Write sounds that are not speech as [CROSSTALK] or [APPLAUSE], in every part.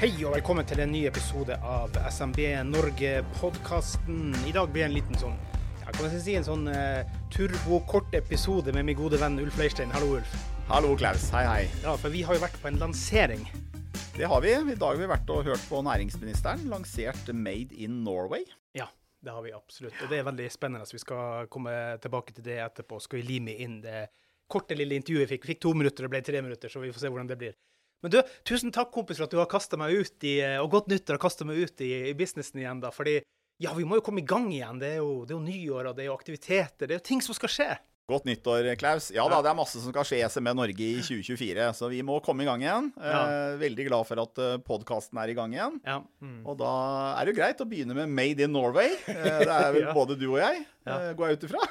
Hei og velkommen til en ny episode av SMB Norge-podkasten. I dag blir det en liten sånn ja, kan jeg si en sånn uh, turbokort episode med min gode venn Ulf Leirstein. Hallo, Ulf. Hallo, Klaus. Hei, hei. Ja, for vi har jo vært på en lansering. Det har vi. I dag har vi vært og hørt på næringsministeren. Lansert Made in Norway. Ja, det har vi absolutt. Og det er veldig spennende. Så vi skal komme tilbake til det etterpå. Skal vi lime inn det korte lille intervjuet vi fikk. Vi fikk to minutter, det ble tre minutter, så vi får se hvordan det blir. Men du, tusen takk kompis for at du har kasta meg ut i, og godt nyttår har kasta meg ut i, i businessen igjen. da, fordi ja, vi må jo komme i gang igjen. Det er jo, det er jo nyår, og det er jo aktiviteter. Det er jo ting som skal skje. Godt nyttår, Klaus. Ja da, det er masse som skal skje i SME Norge i 2024, så vi må komme i gang igjen. Ja. Eh, veldig glad for at uh, podkasten er i gang igjen. Ja. Mm. Og da er det jo greit å begynne med Made in Norway. Eh, det er vel [LAUGHS] ja. både du og jeg, eh, går jeg ut ifra.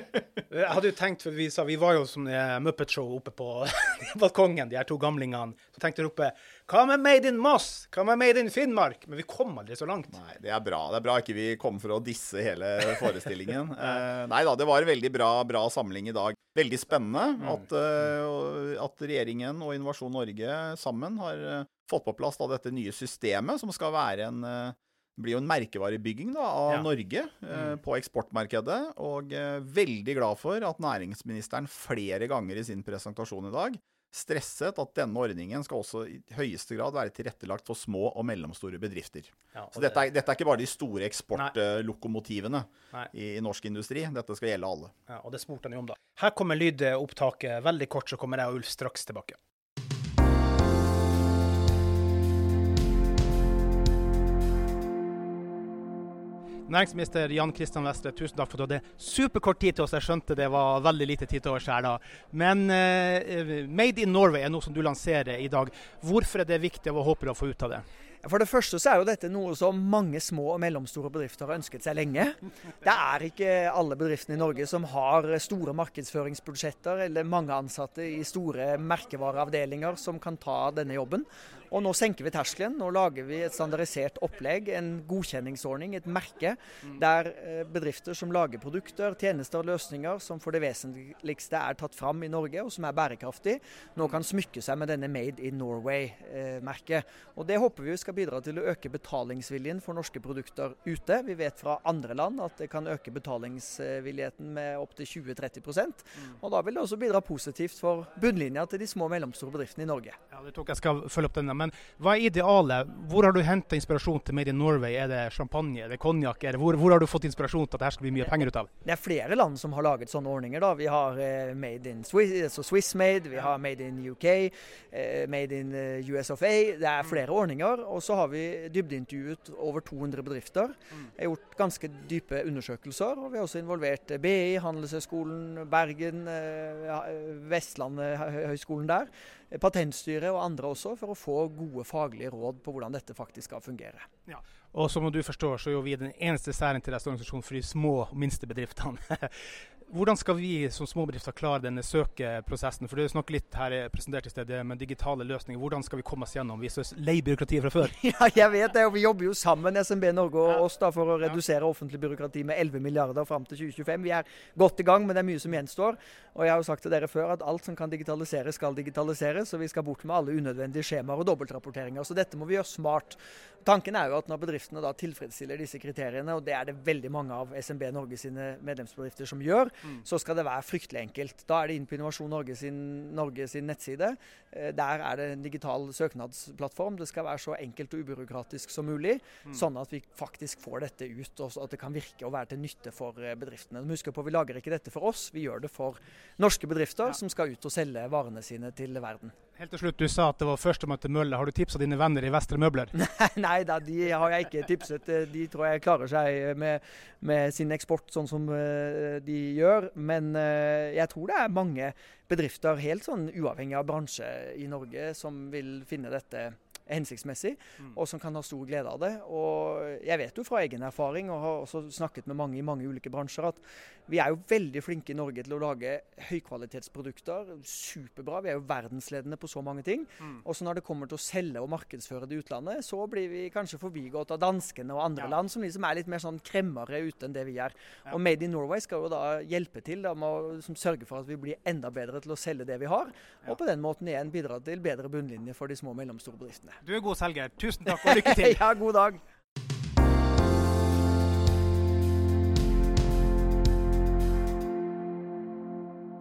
[LAUGHS] jeg hadde jo tenkt, for vi, sa, vi var jo som Muppet Show oppe på [LAUGHS] balkongen, de her to gamlingene. Så tenkte jeg oppe hva med Made in Moss? Hva med Made in Finnmark? Men vi kom aldri så langt. Nei, Det er bra. Det er bra ikke vi kom for å disse hele [LAUGHS] forestillingen. eh, nei da, det var en veldig bra, bra samling i dag. Veldig spennende mm. at, uh, at, regjeringen og Innovasjon Norge sammen har uh, fått på plass da, dette nye systemet, som skal være en uh, blir jo en merkevarebygging da, av ja. Norge mm. på eksportmarkedet. Og veldig glad for at næringsministeren flere ganger i sin presentasjon i dag stresset at denne ordningen skal også i høyeste grad være tilrettelagt for små og mellomstore bedrifter. Ja, så dette er, dette er, ikke bare de store eksportlokomotivene i, i, norsk industri. Dette skal gjelde alle. Ja, og det spurte han jo om, da. Her kommer lydopptaket. Veldig kort, så kommer jeg og Ulf straks tilbake. Næringsminister Jan Kristian Vestre, tusen takk for at du hadde superkort tid til oss. Jeg skjønte det var veldig lite tid til oss her da. Men uh, Made in Norway er noe som du lanserer i dag. Hvorfor er det viktig, og hva håper du å få ut av det? For det første så er jo dette noe som mange små og mellomstore bedrifter har ønsket seg lenge. Det er ikke alle bedriftene i Norge som har store markedsføringsbudsjetter eller mange ansatte i store merkevareavdelinger som kan ta denne jobben. Og nå senker vi terskelen. Nå lager vi et standardisert opplegg, en godkjenningsordning, et merke, der eh, bedrifter som lager produkter, tjenester og løsninger som for det vesentligste er tatt fram i Norge, og som er bærekraftig, nå kan smykke seg med denne Made in Norway-merket. Og Det håper vi skal bidra til å øke betalingsviljen for norske produkter ute. Vi vet fra andre land at det kan øke betalingsvilligheten med opptil 20-30% Og Da vil det også bidra positivt for bunnlinja til de små og mellomstore bedriftene i Norge. Ja, det tok jeg skal følge opp denne. Men hva er idealet? Hvor har du henta inspirasjon til Made in Norway? Er det champagne, er det konjakk? Hvor, hvor, har du fått inspirasjon til at dette skal bli mye penger ut av? Det er flere land som har laget sånne ordninger. da. Vi har eh, Made in Swiss, altså Swiss Made, vi har Made in UK, eh, Made in eh, US of A. Det er flere mm. ordninger. Og så har vi dybdeintervjuet over 200 bedrifter. Mm. Vi har gjort ganske dype undersøkelser. Og vi har også involvert eh, BI, Handelshøyskolen, Bergen, eh, Vestlandet, høyskolen der. Patentstyret og andre også, for å få gode faglige råd på hvordan dette faktisk skal fungere. Ja. Og som du forstår, så er vi den eneste særinteresseorganisasjonen for de små og minste bedriftene. [LAUGHS] Hvordan skal vi som småbedrifter klare denne søkeprosessen? For Du snakker litt her presentert i stedet med digitale løsninger. Hvordan skal vi komme oss gjennom? Vi er så lei byråkratiet fra før. [LAUGHS] Ja, jeg vet det. og Vi jobber jo sammen, SMB Norge og oss, da, for å redusere offentlig byråkrati med 11 milliarder fram til 2025. Vi er godt i gang, men det er mye som gjenstår. Og Jeg har jo sagt til dere før at alt som kan digitaliseres, skal digitaliseres. Og vi skal bort med alle unødvendige skjemaer og dobbeltrapporteringer. Så dette må vi gjøre smart. Tanken er jo at når bedriftene da tilfredsstiller disse kriteriene, og det er det veldig mange av SMB Norge sine medlemsbedrifter som gjør, mm. så skal det være fryktelig enkelt. Da er det inn på Innovasjon Norge sin, Norge sin nettside. Eh, der er det en digital søknadsplattform. Det skal være så enkelt og ubyråkratisk som mulig, mm. sånn at vi faktisk får dette ut, og at det kan virke og være til nytte for eh, bedriftene. Husk på, Vi lager ikke dette for oss, vi gjør det for norske bedrifter ja. som skal ut og selge varene sine til verden. Helt til slutt, Du sa at det var førstemann til mølle. Har du tipsa dine venner i Vestre Møbler? [LAUGHS] Nei da, de har jeg ikke tipset. De tror jeg klarer seg med, med sin eksport sånn som eh, de gjør. Men eh, jeg tror det er mange bedrifter, helt sånn uavhengig av bransje i Norge, som vil finne dette hensiktsmessig, mm. og som kan ha stor glede av det. Og Jeg vet jo fra egen erfaring, og har også snakket med mange i mange ulike bransjer, at vi er jo veldig flinke i Norge til å lage høykvalitetsprodukter. Superbra. Vi er jo verdensledende på så mange ting. Mm. Og så når det kommer til å selge og markedsføre det i utlandet, så blir vi kanskje forbigått av danskene og andre ja. land som liksom er litt mer sånn kremmere ute enn det vi er. Ja. Og Made in Norway skal jo da hjelpe til da, med å sørge for at vi blir enda bedre til å selge det vi har, og på den måten igjen bidra til bedre bunnlinje for de små og mellomstore bedriftene. Du er god selger. Tusen takk og lykke [LAUGHS] til. ja, god dag.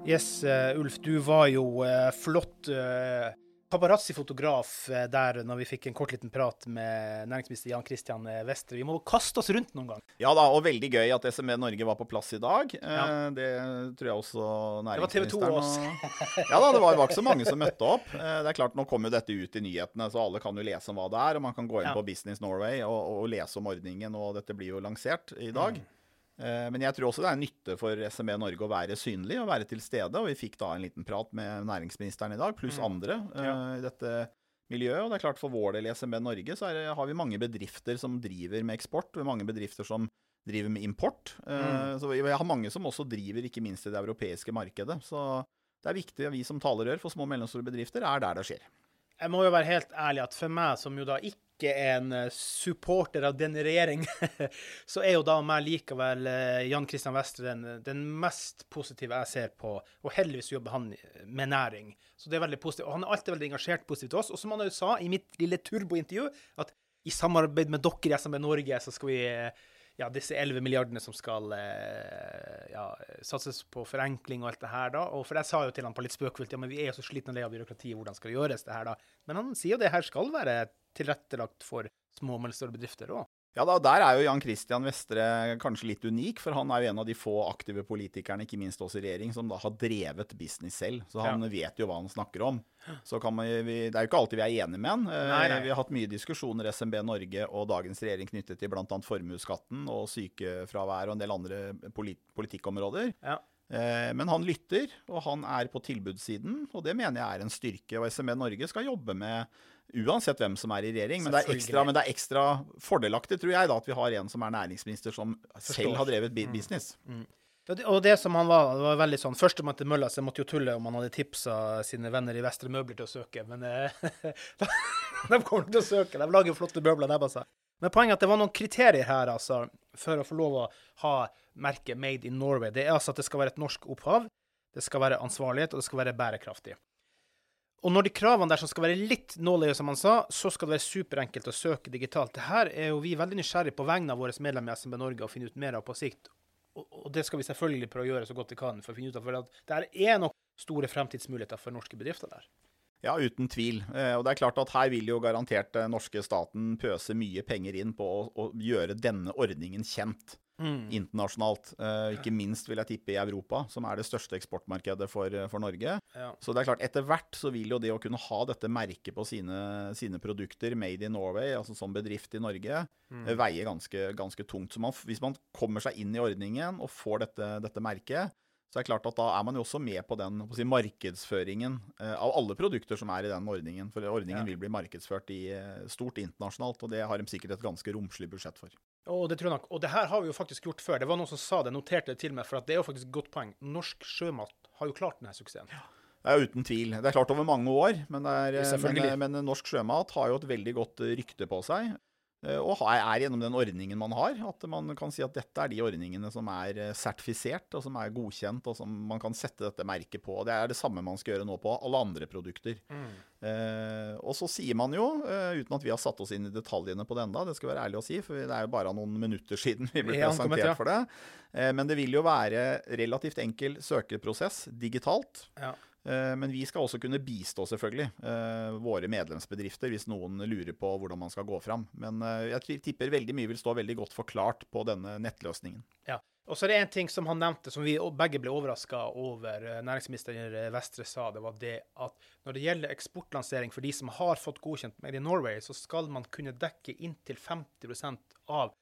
Yes, uh, Ulf, du var jo uh, flott uh, paparazzi-fotograf der når vi fikk en kort liten prat med næringsminister Jan Christian Vestre. Vi må kaste oss rundt noen gang. Ja da, og veldig gøy at SME Norge var på plass i dag. Ja. Det tror jeg også næringsministeren Det var TV 2 også. [LAUGHS] ja da, det var, var, ikke så mange som møtte opp. Det er klart, Nå kommer jo dette ut i nyhetene, så alle kan jo lese om hva det er. Og man kan gå inn ja. på Business Norway og, og, lese om ordningen, og dette blir jo lansert i dag. Mm. Eh, men jeg tror også det er nytte for SME Norge å være synlig og være til stede. Og vi fikk da en liten prat med næringsministeren i dag, pluss mm. andre eh, ja. i dette miljøet. Og det er klart for vår del i SME Norge så det, har vi mange bedrifter som driver med eksport, og mange bedrifter som driver med import. Eh, mm. Så vi har mange som også driver ikke minst i det europeiske markedet. Så det er viktig, at vi som talerør for små og mellomstore bedrifter, er der det skjer. Jeg må jo være helt ærlig at for meg, som jo da ikke ikke en eh, supporter av denne regjering, [LAUGHS] så er jo da meg likevel eh, Jan Christian Vestre den, den, mest positive jeg ser på. Og heldigvis jobber han med næring. Så det er veldig positivt. Og han er alltid veldig engasjert positivt til oss. Og som han jo sa i mitt lille turbointervju, at i samarbeid med dere i SMB Norge så skal vi eh, ja, disse 11 milliardene som skal eh, ja, satses på forenkling og alt det her, da. Og for jeg sa jo til han på litt spøkefullt ja, men vi er jo så slitne og lei av byråkratiet, hvordan skal det gjøres, det her, da? Men han sier jo det her skal være tilrettelagt for små og mellomstore bedrifter òg. Ja, da, Der er jo Jan Christian Vestre kanskje litt unik, for han er jo en av de få aktive politikerne, ikke minst også i regjering, som da har drevet business selv. Så han ja. vet jo hva han snakker om. Så kan man, vi, Det er jo ikke alltid vi er enige med han. Eh, nei, nei. Vi har hatt mye diskusjoner SMB Norge og dagens regjering knyttet til bl.a. formuesskatten og sykefravær og en del andre polit politikkområder. Ja. Eh, men han lytter, og han er på tilbudssiden, og det mener jeg er en styrke. Og SMB Norge skal jobbe med Uansett hvem som er i regjering. Men det er, ekstra, men det er ekstra fordelaktig, tror jeg, da, at vi har en som er næringsminister som Forstår. selv har drevet mm. business. Mm. Mm. Og det som han var, det var veldig sånn Først om til mølla, så jeg måtte jo tulle om han hadde tipsa sine venner i Vestre Møbler til å søke. Men eh, [LAUGHS] de kommer til å søke. De lager flotte møbler, de altså. Men poenget er at det var noen kriterier her altså, for å få lov å ha merket Made in Norway. Det er altså at det skal være et norsk opphav, det skal være ansvarlighet, og det skal være bærekraftig. Og når de kravene der som skal være litt nåløye, som han sa, så skal det være superenkelt å søke digitalt. Det her er jo vi veldig nysgjerrige på vegne av våre medlemmer i SMB Norge å finne ut mer av på sikt. Og det skal vi selvfølgelig prøve å gjøre så godt vi kan for å finne ut av. For det er nok store fremtidsmuligheter for norske bedrifter der. Ja, uten tvil. Eh, og det er klart at her vil jo garantert norske staten pøse mye penger inn på å, å gjøre denne ordningen kjent mm. internasjonalt. Uh, ikke minst vil jeg tippe i Europa, som er det største eksportmarkedet for, for Norge. Ja. Så det er klart, etter hvert så vil jo det å kunne ha dette merket på sine, sine produkter, made in Norway, altså som bedrift i Norge, mm. uh, veie ganske, ganske tungt. Så man, hvis man kommer seg inn i ordningen og får dette, dette merket, så er det klart at da er man jo også med på den på si, markedsføringen uh, av alle produkter som er i den ordningen. For ordningen ja. vil bli markedsført i eh, stort internasjonalt, og det har de sikkert et ganske romslig budsjett for. Og det tror jeg nok. Og det her har vi jo faktisk gjort før. Det var noen som sa det, noterte det til meg, for at det er jo faktisk et godt poeng. Norsk sjømat har jo klart denne suksessen. Ja. Det er uten tvil. Det er klart over mange år, men, er, men, men norsk sjømat har jo et veldig godt rykte på seg. Eh, og er gjennom den ordningen man har, at man kan si at dette er de ordningene som er eh, sertifisert, og som er godkjent, og som man kan sette dette merket på. Det er det samme man skal gjøre nå på alle andre produkter. Mm. Eh, og så sier man jo, uten at vi har satt oss inn i detaljene på det enda, det skal være ærlig å si, for det er jo bare noen minutter siden vi ble presentert ja. for det, eh, men det vil jo være relativt enkel søkeprosess digitalt. Ja. Eh, men vi skal også kunne bistå selvfølgelig eh, våre medlemsbedrifter hvis noen lurer på hvordan man skal gå fram. Men eh, jeg tipper veldig mye vil stå veldig godt forklart på denne nettløsningen. Ja. Og så er det en ting som han nevnte, som vi begge ble overraska over. Næringsminister Vestre sa det var det at når det gjelder eksportlansering for de som har fått godkjent Made in Norway, så skal man kunne dekke inntil 50% av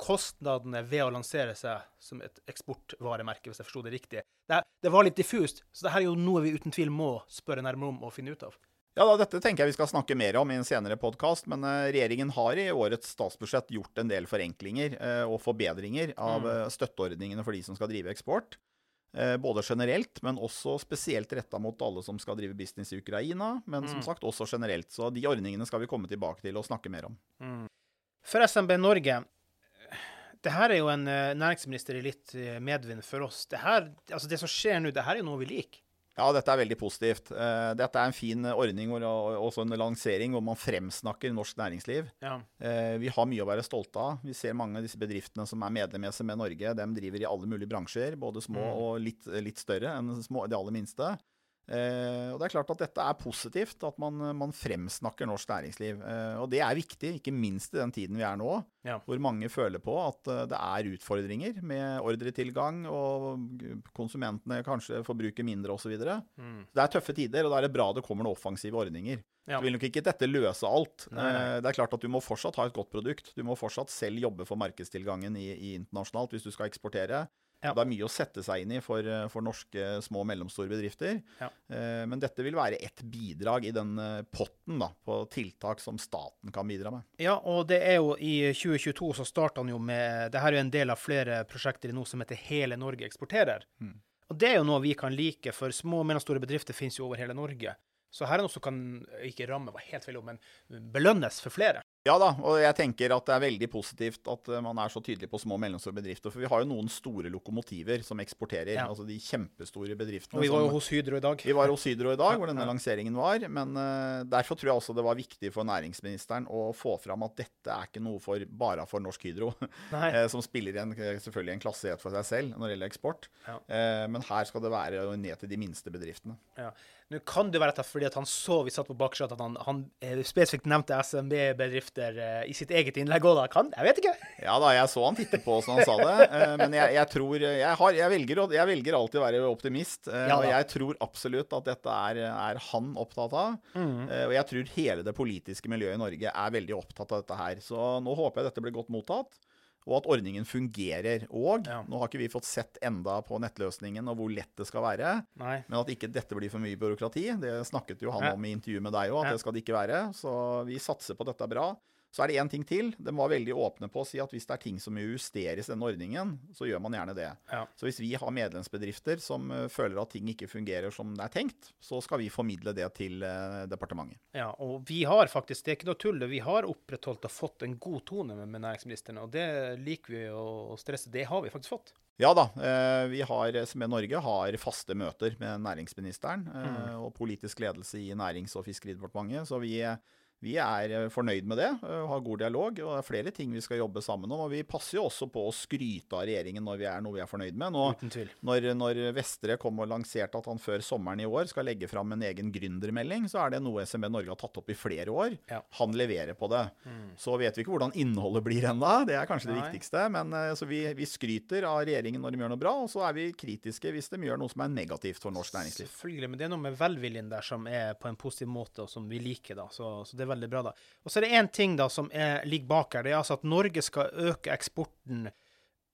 kostnadene ved å lansere seg som et eksportvaremerke, hvis jeg forsto det riktig. Det, det, var litt diffust, så dette er jo noe vi uten tvil må spørre nærmere om og finne ut av. Ja, da, Dette tenker jeg vi skal snakke mer om i en senere podkast, men uh, regjeringen har i årets statsbudsjett gjort en del forenklinger uh, og forbedringer av uh, støtteordningene for de som skal drive eksport. Både generelt, men også spesielt retta mot alle som skal drive business i Ukraina. Men som mm. sagt også generelt. Så de ordningene skal vi komme tilbake til og snakke mer om. Mm. For SMB Norge, det her er jo en uh, næringsminister i litt uh, medvind for oss. Det, her, altså det som skjer nå, det her er jo noe vi liker. Ja, dette er veldig positivt. Eh, dette er en fin ordning og også en lansering hvor man fremsnakker norsk næringsliv. Ja. Eh, vi har mye å være stolte av. Vi ser mange av disse bedriftene som er medlem i SME Norge. De driver i alle mulige bransjer, både små mm. og litt, litt større enn små, de aller minste. Eh, og det er klart at Dette er positivt, at man, man fremsnakker norsk næringsliv. Eh, og Det er viktig, ikke minst i den tiden vi er nå, ja. hvor mange føler på at uh, det er utfordringer med ordretilgang, og konsumentene kanskje forbruker mindre osv. Mm. Det er tøffe tider, og da er det bra det kommer noen offensive ordninger. Ja. Så vil nok ikke dette løse alt. Nei, nei. Eh, det er klart at Du må fortsatt ha et godt produkt. Du må fortsatt selv jobbe for markedstilgangen i, i internasjonalt hvis du skal eksportere. Ja. Det er mye å sette seg inn i for, eh, for norske små og mellomstore bedrifter. Ja. Eh, men dette vil være et bidrag i den eh, potten da, på tiltak som staten kan bidra med. Ja, og det er jo i 2022 så starta han jo med Det her er jo en del av flere prosjekter i noe som heter Hele Norge eksporterer. Mm. Og det er jo noe vi kan like, for små og mellomstore bedrifter finnes jo over hele Norge. Så her er noe som kan ikke ramme, var helt feil men belønnes for flere. Ja da, og jeg tenker at det er veldig positivt at eh, man er så tydelig på små og mellomstore bedrifter. For vi har jo noen store lokomotiver som eksporterer. Ja. Altså de kjempestore bedriftene. Og vi var jo hos Hydro i dag. Vi var hos Hydro i dag, hvor denne ja. lanseringen var. Men uh, derfor tror jeg også det var viktig for næringsministeren å få fram at dette er ikke noe for, bare for Norsk Hydro. [LAUGHS] uh, som spiller en, selvfølgelig en klasse for seg selv når det gjelder eksport. Ja. Uh, men her skal det være ned til de minste bedriftene. Ja. Nå kan det være fordi at han så vi satt på baksida at han, han spesifikt nevnte SMB-bedrifter bedrifter uh, i sitt eget innlegg òg, da? Kan? Jeg vet ikke. Ja da, jeg så han titte på oss når han sa det. Uh, [LAUGHS] men jeg, jeg tror jeg, har, jeg, velger, jeg, velger, alltid å være optimist. Ja, og jeg tror absolutt at dette er, er han opptatt av. Mm. og jeg tror hele det politiske miljøet i Norge er veldig opptatt av dette her. Så nå håper jeg dette blir godt mottatt og at ordningen fungerer. Og ja. nå har ikke vi fått sett enda på nettløsningen og hvor lett det skal være. Nei. Men at ikke dette blir for mye byråkrati. Det snakket jo han ja. om i intervjuet med deg òg, at ja. det skal det ikke være. Så vi satser på at dette er bra. Så er det én ting til. De var veldig åpne på å si at hvis det er ting som justeres i denne ordningen, så gjør man gjerne det. Ja. Så hvis vi har medlemsbedrifter som uh, føler at ting ikke fungerer som det er tenkt, så skal vi formidle det til uh, departementet. Ja, og vi har faktisk, det er ikke noe tull, vi har opprettholdt og fått en god tone med, med næringsministeren. Og det liker vi å stresse. Det har vi faktisk fått. Ja da. Eh, vi har, SME Norge har faste møter med næringsministeren mm. og politisk ledelse i Nærings- og fiskeridepartementet. Så vi vi er eh, fornøyd med det, har god dialog. og Det er flere ting vi skal jobbe sammen om. og Vi passer jo også på å skryte av regjeringen når vi er noe vi er fornøyd med. Nå, Uten tvil. Når, når Vestre kom og lanserte at han før sommeren i år skal legge fram en egen gründermelding, så er det noe SMB Norge har tatt opp i flere år. Ja. Han leverer på det. Mm. Så vet vi ikke hvordan innholdet blir ennå, det er kanskje det Nei. viktigste. Men eh, så vi, vi, skryter av regjeringen når de gjør noe bra, og så er vi kritiske hvis de gjør noe som er negativt for norsk næringsliv. Selvfølgelig, men det er noe med velviljen der som er på en positiv måte, og som vi liker. da. Så, så det er veldig bra. da. Og så er det én ting da som er, ligger bak her. Det er altså at Norge skal øke eksporten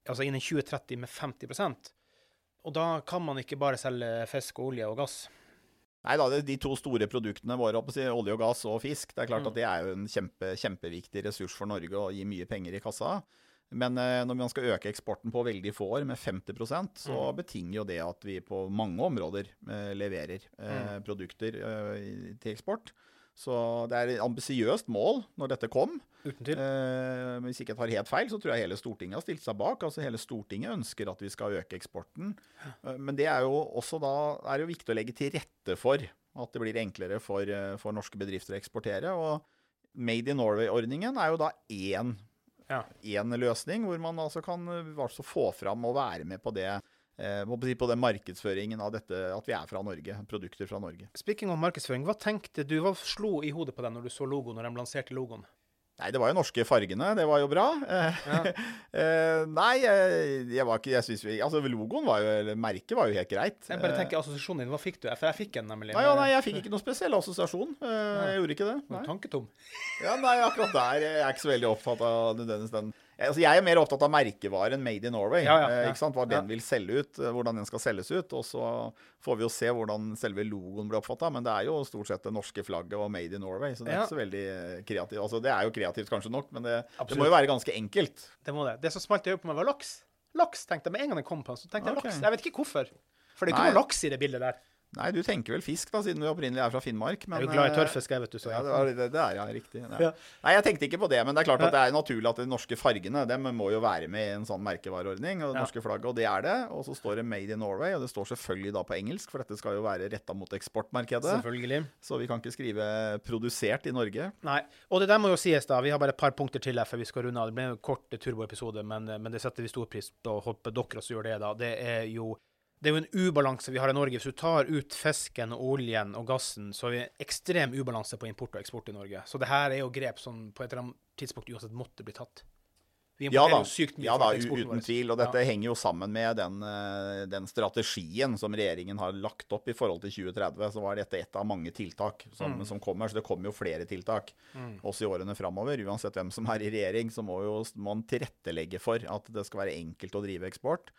altså innen 2030 med 50% Og da kan man ikke bare selge fisk, olje og gass. Nei da, De to store produktene våre, olje og gass og fisk, det er klart mm. at det er jo en kjempe, kjempeviktig ressurs for Norge å gi mye penger i kassa. Men eh, når man skal øke eksporten på veldig få år med 50% så mm. betinger jo det at vi på mange områder eh, leverer eh, mm. produkter til eksport. Så det er et ambisiøst mål når dette kom. Eh, hvis ikke jeg tar helt feil, så tror jeg hele Stortinget har stilt seg bak. Altså Hele Stortinget ønsker at vi skal øke eksporten. Eh, men det er jo også da er det jo viktig å legge til rette for at det blir enklere for, eh, for norske bedrifter å eksportere. Og Made in Norway-ordningen er jo da én, ja. én løsning, hvor man altså kan altså få fram og være med på det Eh, på den markedsføringen av dette, at vi er fra Norge. Produkter fra Norge. Speaking om markedsføring, hva tenkte du, hva slo i hodet på deg når du så logoen, når de lanserte logoen? Nei, det var jo norske fargene. Det var jo bra. Ja. [LAUGHS] Eh, nei, jeg var ikke Jeg syns Altså, logoen var jo Eller merket var jo helt greit. Jeg bare tenker assosiasjonen din. Hva fikk du? For jeg fikk en, nemlig. Nei, ja, nei, jeg fikk ikke noen spesiell assosiasjon. Jeg gjorde ikke det. Nei. Tanketom. Ja, nei, akkurat der. Jeg er ikke så veldig opptatt av nødvendigvis den Altså, jeg er mer opptatt av merkevaren Made in Norway. Ja, ja, ja. Ikke sant? Hva den vil selge ut, eh, hvordan den skal selges ut. Og så får vi jo se hvordan selve logoen blir oppfatta. Men det er jo stort sett det norske flagget og Made in Norway. Så det er ikke så veldig eh, kreativt. Altså, det er jo kreativt kanskje nok, men det, det må jo være ganske enkelt. Det må det. Det som smalt i øyet på meg, var laks. Laks, tenkte jeg med en gang den kom på. Så tenkte jeg okay. laks. Jeg vet ikke hvorfor. For det er ikke noe laks i det bildet der. Nei, du tenker vel fisk, da, siden du opprinnelig er fra Finnmark. Men, er jo glad i eh, tørrfisk, vet du. Så Ja, det, det, det er ja, riktig. Nei. Ja. Nei, jeg tenkte ikke på det, men det er klart at det er naturlig at de norske fargene dem må jo være med i en sånn merkevareordning. Og det Ja. norske flagget, og det er det. Og så står det 'Made in Norway', og det står selvfølgelig da på engelsk, for dette skal jo være retta mot eksportmarkedet. Selvfølgelig. Så vi kan ikke skrive 'produsert' i Norge. Nei. Og det der må jo sies, da. Vi har bare et par punkter til her før vi skal runde av. Det ble en kort turboepisode, men, men det setter vi stor pris på Håper dere også gjør det, da. Det er jo det er jo en ubalanse vi har i Norge. Hvis du tar ut fisken, og oljen og gassen, så er vi en ekstrem ubalanse på import og eksport i Norge. Så det her er jo grep som på et eller annet tidspunkt uansett måtte bli tatt. Vi Ja da, ja da uten tvil. Og dette henger jo sammen med den, eh, den strategien som regjeringen har lagt opp i forhold til 2030. Så var dette et av mange tiltak som, Mm. som kommer. Så det kommer jo flere tiltak også i årene framover. Uansett hvem som er i regjering, så må jo man tilrettelegge for at det skal være enkelt å drive eksport.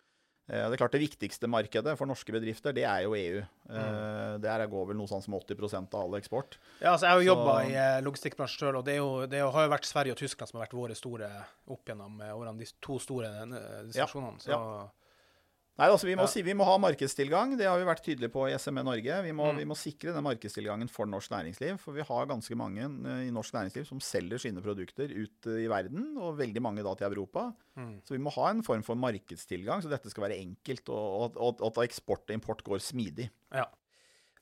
Eh, Det er klart det viktigste markedet for norske bedrifter, det er jo EU. Mm. Der går vel noe sånn som 80% av all eksport. Ja, altså jeg har jo jobba i eh, logistikkbransjen sjøl, og det, er jo, det har jo vært Sverige og Tyskland som har vært våre store opp gjennom eh, årene. De to store eh, Ja, Så Nei, altså vi må, Ja. si, vi må ha markedstilgang. Det har vi vært tydelige på i SME Norge. Vi må, Mm. vi må sikre den markedstilgangen for norsk næringsliv. For vi har ganske mange eh, i norsk næringsliv som selger sine produkter ut eh, i verden, og veldig mange da til Europa. Mm. Så vi må ha en form for markedstilgang, så dette skal være enkelt, og, og, og at eksport og import går smidig. ja.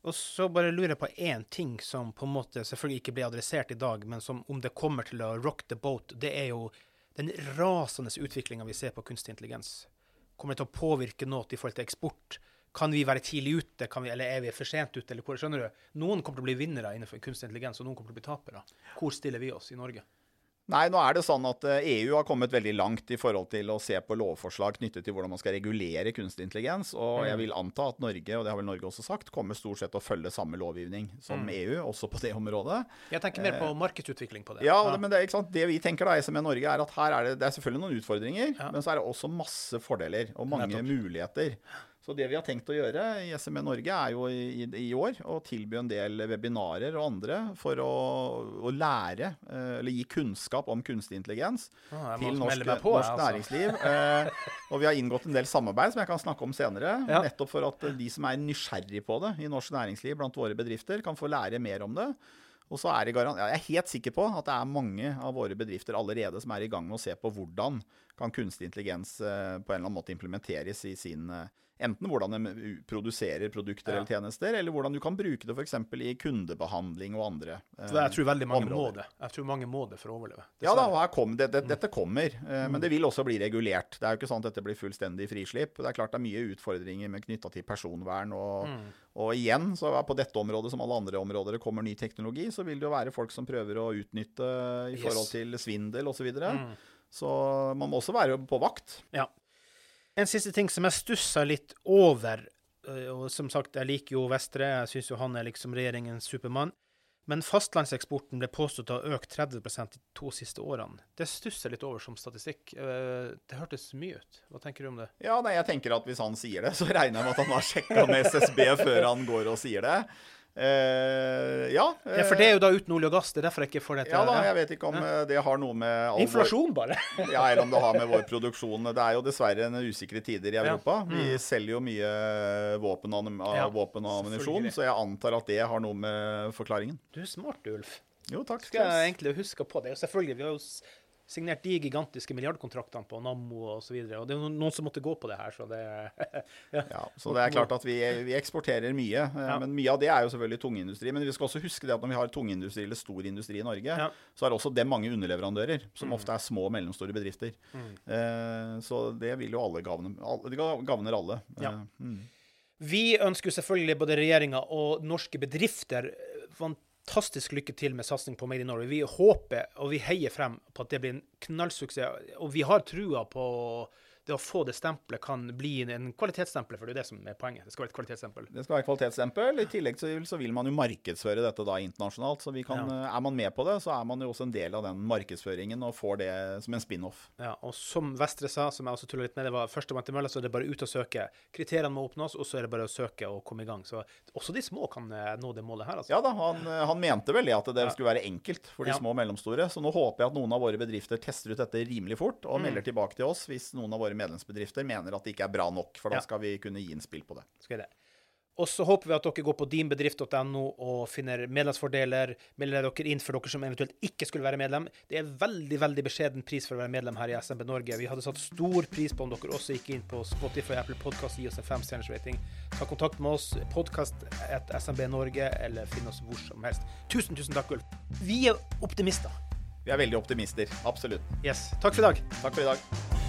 Og så bare lurer jeg på én ting som på en måte selvfølgelig ikke ble adressert i dag, men som om det kommer til å rock the boat, det er jo den rasende utviklinga vi ser på kunstig intelligens. Kommer det til å påvirke noe i forhold til eksport? Kan vi være tidlig ute, vi, eller er vi for sent ute? eller hvor, skjønner du? Noen kommer til å bli vinnere innenfor kunstig intelligens, og noen kommer til å bli tapere. Hvor stiller vi oss i Norge? Nei, nå er det sånn at eh, EU har kommet veldig langt i forhold til å se på lovforslag knyttet til hvordan man skal regulere kunstig intelligens. Og jeg vil anta at Norge, og det har vel Norge også sagt, kommer stort sett å følge samme lovgivning som EU, også på det området. Jeg tenker mer på markedsutvikling på det. Ja, ja. men det, det vi tenker da, SME Norge, er at her er det, det er selvfølgelig noen utfordringer, Ja. men så er det også masse fordeler og mange muligheter. Så det vi har tenkt å gjøre i SME Norge er jo i, i, år å tilby en del webinarer og andre for å, å lære, eh, eller gi kunnskap om kunstig intelligens Ah, til norsk, på, norsk altså. næringsliv. [LAUGHS] Eh, og vi har inngått en del samarbeid som jeg kan snakke om senere. Ja. Nettopp for at de som er nysgjerrig på det i norsk næringsliv blant våre bedrifter, kan få lære mer om det. Og så er det garan ja, Jeg er helt sikker på at det er mange av våre bedrifter allerede som er i gang med å se på hvordan kan kunstig intelligens eh, på en eller annen måte implementeres i sin eh, Enten hvordan de produserer produkter Ja. eller tjenester, eller hvordan du kan bruke det f.eks. i kundebehandling og andre. eh, For jeg tror veldig mange må det. Jeg tror mange må det for å overleve. Ja da, kom, det, det, dette kommer, eh, men det vil også bli regulert. Det er jo ikke sånn at dette blir fullstendig frislipp. Det er klart det er mye utfordringer med knytta til personvern. Og, Mm. og igjen, så på dette området som alle andre områder det kommer ny teknologi, så vil det jo være folk som prøver å utnytte i forhold til svindel osv. Så, man må også være på vakt. Ja. En siste ting som jeg stussa litt over, øh, og som sagt, jeg liker jo Vestre, jeg syns jo han er liksom regjeringens Supermann, men fastlandseksporten ble påstått å ha økt 30% de to siste årene. Det stusser litt over som statistikk. Eh, Det hørtes mye ut. Hva tenker du om det? Ja, nei, jeg tenker at hvis han sier det, så regner jeg med at han har sjekka med SSB før han går og sier det. Eh, ja. Ja, for det er jo da uten olje og gass, det er derfor jeg ikke får det til. Ja da, jeg vet ikke om ja. det har noe med all vår- Inflasjon, bare. [LAUGHS] Ja, eller om det har med vår produksjon Det er jo dessverre en usikre tider i Ja. Europa. Vi Mm. selger jo mye våpen og, Ja, våpen og ammunisjon, så jeg antar at det har noe med forklaringen. Du er smart, Ulf. Jo, takk. Skal jeg egentlig huske på det. Og selvfølgelig, vi har jo signert de gigantiske milliardkontraktene på Nammo og så. Og det er noen som måtte gå på det her, så det [LAUGHS] ja. Ja, så det er klart at vi, vi eksporterer mye. eh, Ja. Men mye av det er jo selvfølgelig tungindustri. Men vi skal også huske det at når vi har tungindustri eller stor industri i Norge, Ja. så er også det mange underleverandører, som Mm. ofte er små og mellomstore bedrifter. Mm. Eh, så det vil jo alle gavne alle, Det gavner alle. Ja. Eh, mm. Vi ønsker selvfølgelig både regjeringa og norske bedrifter eh, fantastisk lykke til med satsing på Made in Norway. Vi håper og vi heier frem på at det blir en knallsuksess. Og vi har trua på det å få det stempelet kan bli en kvalitetsstempel, for det er det som er poenget. Det skal være et kvalitetsstempel. Det skal være kvalitetsstempel. I tillegg så vil, så vil man jo markedsføre dette da internasjonalt. Så vi kan, ja. er man med på det, så er man jo også en del av den markedsføringen og får det som en spin-off. Ja, og som Vestre sa, som jeg også tulla litt med, det var førstemann til mølla, så er det bare ut og søke. Kriteriene må oppnås, og så er det bare å søke og komme i gang. Så også de små kan eh, nå det målet her, altså. Ja da, han, eh, han mente vel det at det Ja. skulle være enkelt for de små og mellomstore. Så nå håper jeg at noen av våre bedrifter tester ut dette rimelig fort og Mm. melder tilbake til oss hvis noen av våre medlemsbedrifter mener at det ikke er bra nok. For da skal vi kunne gi innspill på det. Skal det. Og så håper vi at dere går på dinbedrift.no og finner medlemsfordeler. Melder dere inn for dere som eventuelt ikke skulle være medlem. Det er veldig veldig beskjeden pris for å være medlem her i SMB Norge. Vi hadde satt stor pris på om dere også gikk inn på Spotify og Apple Podcast gi oss en femstjerners rating. Ta kontakt med oss, podkast etter SMB Norge, eller finn oss hvor som helst. Tusen, tusen takk, Ulf. Vi er optimister. Vi er veldig optimister. Absolutt. Yes. Takk for i dag. Takk for i dag.